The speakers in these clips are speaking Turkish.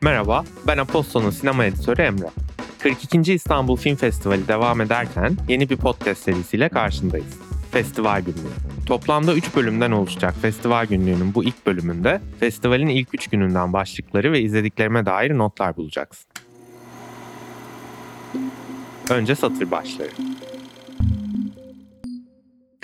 Merhaba, ben Apostol'un sinema editörü Emre. 42. İstanbul Film Festivali devam ederken yeni bir podcast serisiyle karşındayız. Festival Günlüğü. Toplamda 3 bölümden oluşacak Festival Günlüğü'nün bu ilk bölümünde festivalin ilk 3 gününden başlıkları ve izlediklerime dair notlar bulacaksın. Önce satır başları.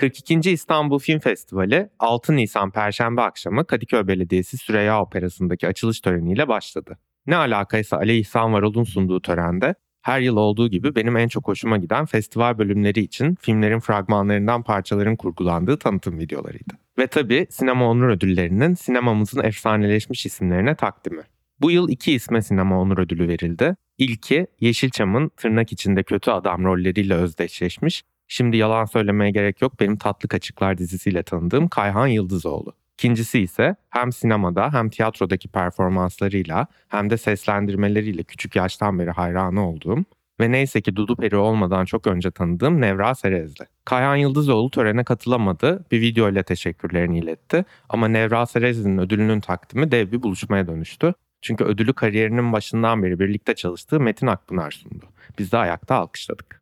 42. İstanbul Film Festivali 6 Nisan Perşembe akşamı Kadıköy Belediyesi Süreyya Operası'ndaki açılış töreniyle başladı. Ne alakaysa Ali İhsan Varol'un sunduğu törende her yıl olduğu gibi benim en çok hoşuma giden festival bölümleri için filmlerin fragmanlarından parçaların kurgulandığı tanıtım videolarıydı. Ve tabii sinema onur ödüllerinin sinemamızın efsaneleşmiş isimlerine takdimi. Bu yıl iki isme sinema onur ödülü verildi. İlki Yeşilçam'ın tırnak içinde kötü adam rolleriyle özdeşleşmiş Şimdi yalan söylemeye gerek yok benim Tatlı Kaçıklar dizisiyle tanıdığım Kayhan Yıldızoğlu. İkincisi ise hem sinemada hem tiyatrodaki performanslarıyla hem de seslendirmeleriyle küçük yaştan beri hayranı olduğum ve neyse ki Dudu Peri olmadan çok önce tanıdığım Nevra Serezli. Kayhan Yıldızoğlu törene katılamadı, bir video ile teşekkürlerini iletti ama Nevra Serezli'nin ödülünün takdimi dev bir buluşmaya dönüştü. Çünkü ödülü kariyerinin başından beri birlikte çalıştığı Metin Akpınar sundu. Biz de ayakta alkışladık.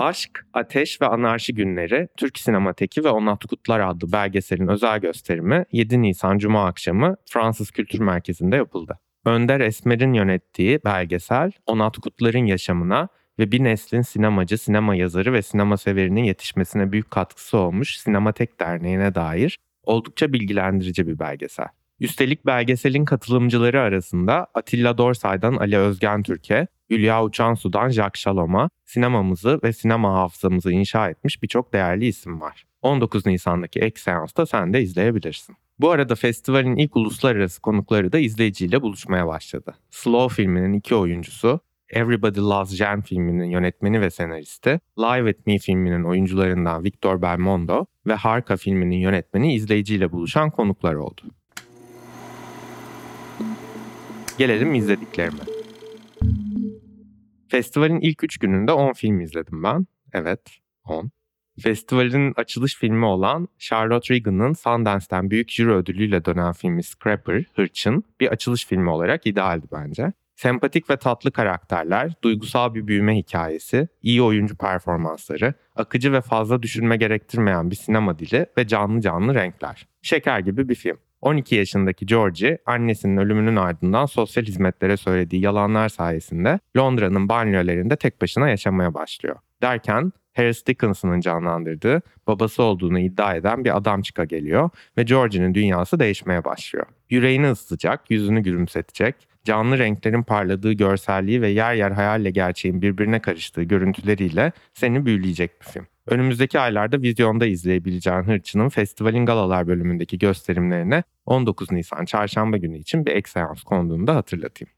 Aşk, Ateş ve Anarşi Günleri Türk Sinemateki ve Onat Kutlar adlı belgeselin özel gösterimi 7 Nisan Cuma akşamı Fransız Kültür Merkezi'nde yapıldı. Önder Esmer'in yönettiği belgesel Onat Kutlar'ın yaşamına ve bir neslin sinemacı, sinema yazarı ve sinema severinin yetişmesine büyük katkısı olmuş Sinematek Derneği'ne dair oldukça bilgilendirici bir belgesel. Üstelik belgeselin katılımcıları arasında Atilla Dorsay'dan Ali Özgen Türk'e, Hülya Uçansu'dan Jacques Shalom'a sinemamızı ve sinema hafızamızı inşa etmiş birçok değerli isim var. 19 Nisan'daki ek seansta sen de izleyebilirsin. Bu arada festivalin ilk uluslararası konukları da izleyiciyle buluşmaya başladı. Slow filminin iki oyuncusu, Everybody Loves Jen filminin yönetmeni ve senaristi, Live With Me filminin oyuncularından Victor Belmondo ve Harka filminin yönetmeni izleyiciyle buluşan konuklar oldu. Gelelim izlediklerime. Festivalin ilk 3 gününde 10 film izledim ben. Evet, 10. Festivalin açılış filmi olan Charlotte Regan'ın Sundance'den büyük jüri ödülüyle dönen filmi Scrapper, Hırçın bir açılış filmi olarak idealdi bence. Sempatik ve tatlı karakterler, duygusal bir büyüme hikayesi, iyi oyuncu performansları, akıcı ve fazla düşünme gerektirmeyen bir sinema dili ve canlı canlı renkler. Şeker gibi bir film. 12 yaşındaki Georgie annesinin ölümünün ardından sosyal hizmetlere söylediği yalanlar sayesinde Londra'nın banyolarında tek başına yaşamaya başlıyor. Derken Harris Dickinson'ın canlandırdığı babası olduğunu iddia eden bir adam çıka geliyor ve Georgie'nin dünyası değişmeye başlıyor. Yüreğini ısıtacak, yüzünü gülümsetecek, canlı renklerin parladığı görselliği ve yer yer hayalle gerçeğin birbirine karıştığı görüntüleriyle seni büyüleyecek bir film. Önümüzdeki aylarda vizyonda izleyebileceğin Hırçı'nın festivalin galalar bölümündeki gösterimlerine 19 Nisan çarşamba günü için bir ek seans konduğunu da hatırlatayım.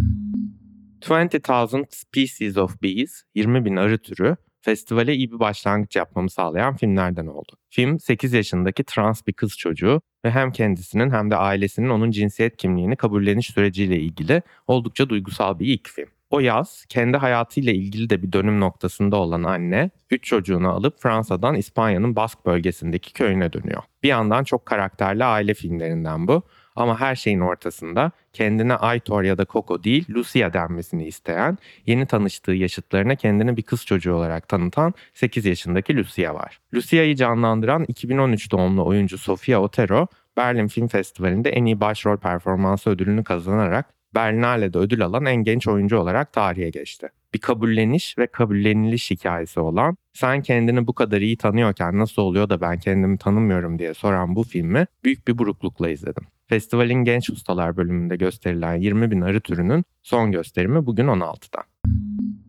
20,000 Species of Bees, 20 bin arı türü, festivale iyi bir başlangıç yapmamı sağlayan filmlerden oldu. Film 8 yaşındaki trans bir kız çocuğu ve hem kendisinin hem de ailesinin onun cinsiyet kimliğini kabulleniş süreciyle ilgili oldukça duygusal bir ilk film. O yaz kendi hayatıyla ilgili de bir dönüm noktasında olan anne, üç çocuğunu alıp Fransa'dan İspanya'nın Bask bölgesindeki köyüne dönüyor. Bir yandan çok karakterli aile filmlerinden bu ama her şeyin ortasında kendine Aitor ya da Coco değil Lucia denmesini isteyen, yeni tanıştığı yaşıtlarına kendini bir kız çocuğu olarak tanıtan 8 yaşındaki Lucia var. Lucia'yı canlandıran 2013 doğumlu oyuncu Sofia Otero, Berlin Film Festivali'nde en iyi başrol performansı ödülünü kazanarak Berlinale'de ödül alan en genç oyuncu olarak tarihe geçti. Bir kabulleniş ve kabulleniliş hikayesi olan, sen kendini bu kadar iyi tanıyorken nasıl oluyor da ben kendimi tanımıyorum diye soran bu filmi büyük bir buruklukla izledim. Festivalin genç ustalar bölümünde gösterilen 20 bin arı türünün son gösterimi bugün 16'da.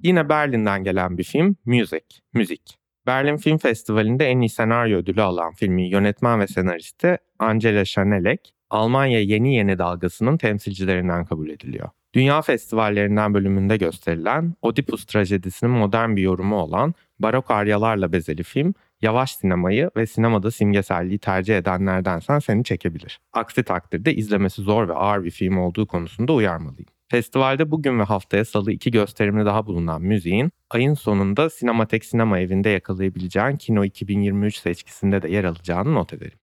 Yine Berlin'den gelen bir film Music, Müzik. Berlin Film Festivali'nde en iyi senaryo ödülü alan filmin yönetmen ve senaristi Angela Chanelek, Almanya yeni yeni dalgasının temsilcilerinden kabul ediliyor. Dünya festivallerinden bölümünde gösterilen Oedipus trajedisinin modern bir yorumu olan barok aryalarla bezeli film, yavaş sinemayı ve sinemada simgeselliği tercih edenlerdensen seni çekebilir. Aksi takdirde izlemesi zor ve ağır bir film olduğu konusunda uyarmalıyım. Festivalde bugün ve haftaya salı iki gösterimli daha bulunan müziğin ayın sonunda Sinematek Sinema Evi'nde yakalayabileceğin Kino 2023 seçkisinde de yer alacağını not ederim.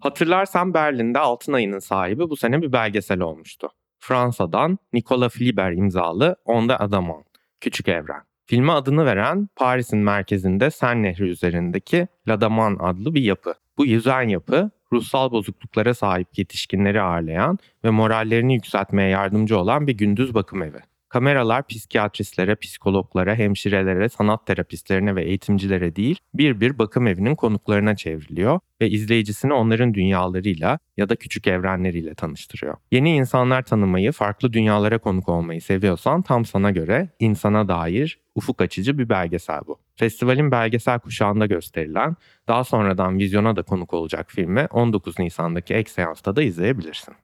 Hatırlarsan Berlin'de Altın Ayı'nın sahibi bu sene bir belgesel olmuştu. Fransa'dan Nicolas Fliber imzalı Onda Adamon, Küçük Evren. Filme adını veren Paris'in merkezinde Sen Nehri üzerindeki Ladaman adlı bir yapı. Bu yüzen yapı ruhsal bozukluklara sahip yetişkinleri ağırlayan ve morallerini yükseltmeye yardımcı olan bir gündüz bakım evi. Kameralar psikiyatristlere, psikologlara, hemşirelere, sanat terapistlerine ve eğitimcilere değil, bir bir bakım evinin konuklarına çevriliyor ve izleyicisini onların dünyalarıyla ya da küçük evrenleriyle tanıştırıyor. Yeni insanlar tanımayı, farklı dünyalara konuk olmayı seviyorsan tam sana göre insana dair ufuk açıcı bir belgesel bu. Festivalin belgesel kuşağında gösterilen, daha sonradan vizyona da konuk olacak filmi 19 Nisan'daki ek seansta da izleyebilirsin.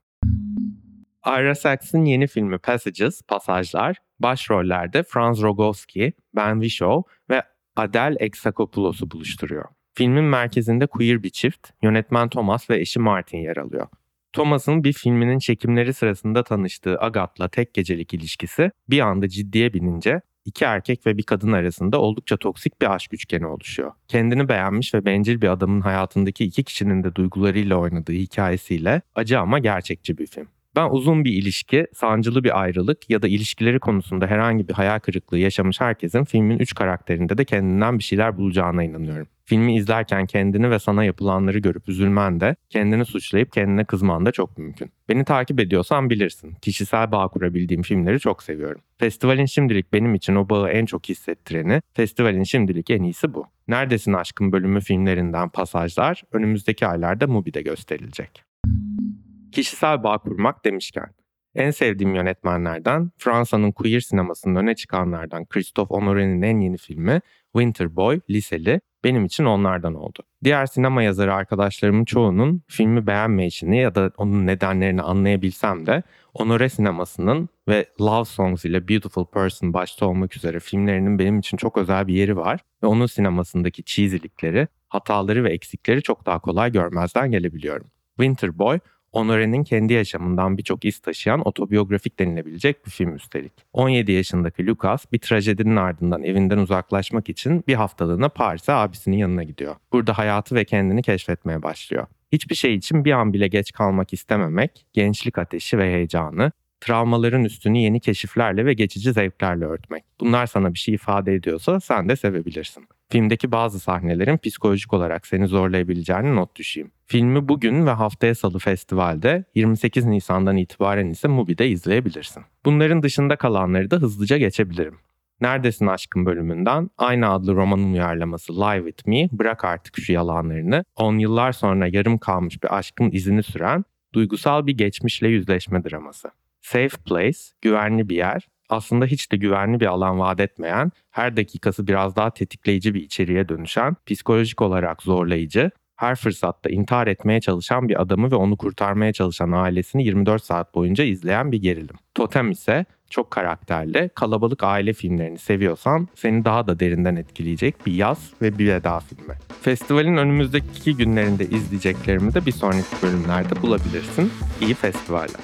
Ira Sachs'ın yeni filmi Passages, Pasajlar, başrollerde Franz Rogowski, Ben Whishaw ve Adele Exarchopoulos'u buluşturuyor. Filmin merkezinde queer bir çift, yönetmen Thomas ve eşi Martin yer alıyor. Thomas'ın bir filminin çekimleri sırasında tanıştığı Agat'la tek gecelik ilişkisi bir anda ciddiye binince iki erkek ve bir kadın arasında oldukça toksik bir aşk üçgeni oluşuyor. Kendini beğenmiş ve bencil bir adamın hayatındaki iki kişinin de duygularıyla oynadığı hikayesiyle acı ama gerçekçi bir film. Ben uzun bir ilişki, sancılı bir ayrılık ya da ilişkileri konusunda herhangi bir hayal kırıklığı yaşamış herkesin filmin üç karakterinde de kendinden bir şeyler bulacağına inanıyorum. Filmi izlerken kendini ve sana yapılanları görüp üzülmen de, kendini suçlayıp kendine kızman da çok mümkün. Beni takip ediyorsan bilirsin. Kişisel bağ kurabildiğim filmleri çok seviyorum. Festivalin şimdilik benim için o bağı en çok hissettireni, festivalin şimdilik en iyisi bu. Neredesin Aşkın bölümü filmlerinden pasajlar önümüzdeki aylarda Mubi'de gösterilecek. Kişisel bağ kurmak demişken. En sevdiğim yönetmenlerden Fransa'nın queer sinemasının öne çıkanlardan Christophe Honoré'nin en yeni filmi Winter Boy, Liseli benim için onlardan oldu. Diğer sinema yazarı arkadaşlarımın çoğunun filmi beğenmeyişini ya da onun nedenlerini anlayabilsem de Honore sinemasının ve Love Songs ile Beautiful Person başta olmak üzere filmlerinin benim için çok özel bir yeri var ve onun sinemasındaki cheesy'likleri, hataları ve eksikleri çok daha kolay görmezden gelebiliyorum. Winter Boy Honore'nin kendi yaşamından birçok iz taşıyan otobiyografik denilebilecek bir film üstelik. 17 yaşındaki Lucas bir trajedinin ardından evinden uzaklaşmak için bir haftalığına Paris'e abisinin yanına gidiyor. Burada hayatı ve kendini keşfetmeye başlıyor. Hiçbir şey için bir an bile geç kalmak istememek, gençlik ateşi ve heyecanı, travmaların üstünü yeni keşiflerle ve geçici zevklerle örtmek. Bunlar sana bir şey ifade ediyorsa sen de sevebilirsin. Filmdeki bazı sahnelerin psikolojik olarak seni zorlayabileceğini not düşeyim. Filmi bugün ve haftaya salı festivalde 28 Nisan'dan itibaren ise Mubi'de izleyebilirsin. Bunların dışında kalanları da hızlıca geçebilirim. Neredesin Aşkın bölümünden aynı adlı romanın uyarlaması Live With Me bırak artık şu yalanlarını 10 yıllar sonra yarım kalmış bir aşkın izini süren duygusal bir geçmişle yüzleşme draması. Safe Place, güvenli bir yer, aslında hiç de güvenli bir alan vaat etmeyen, her dakikası biraz daha tetikleyici bir içeriğe dönüşen, psikolojik olarak zorlayıcı, her fırsatta intihar etmeye çalışan bir adamı ve onu kurtarmaya çalışan ailesini 24 saat boyunca izleyen bir gerilim. Totem ise çok karakterli, kalabalık aile filmlerini seviyorsan seni daha da derinden etkileyecek bir yaz ve bir veda filmi. Festivalin önümüzdeki iki günlerinde izleyeceklerimi de bir sonraki bölümlerde bulabilirsin. İyi festivaller.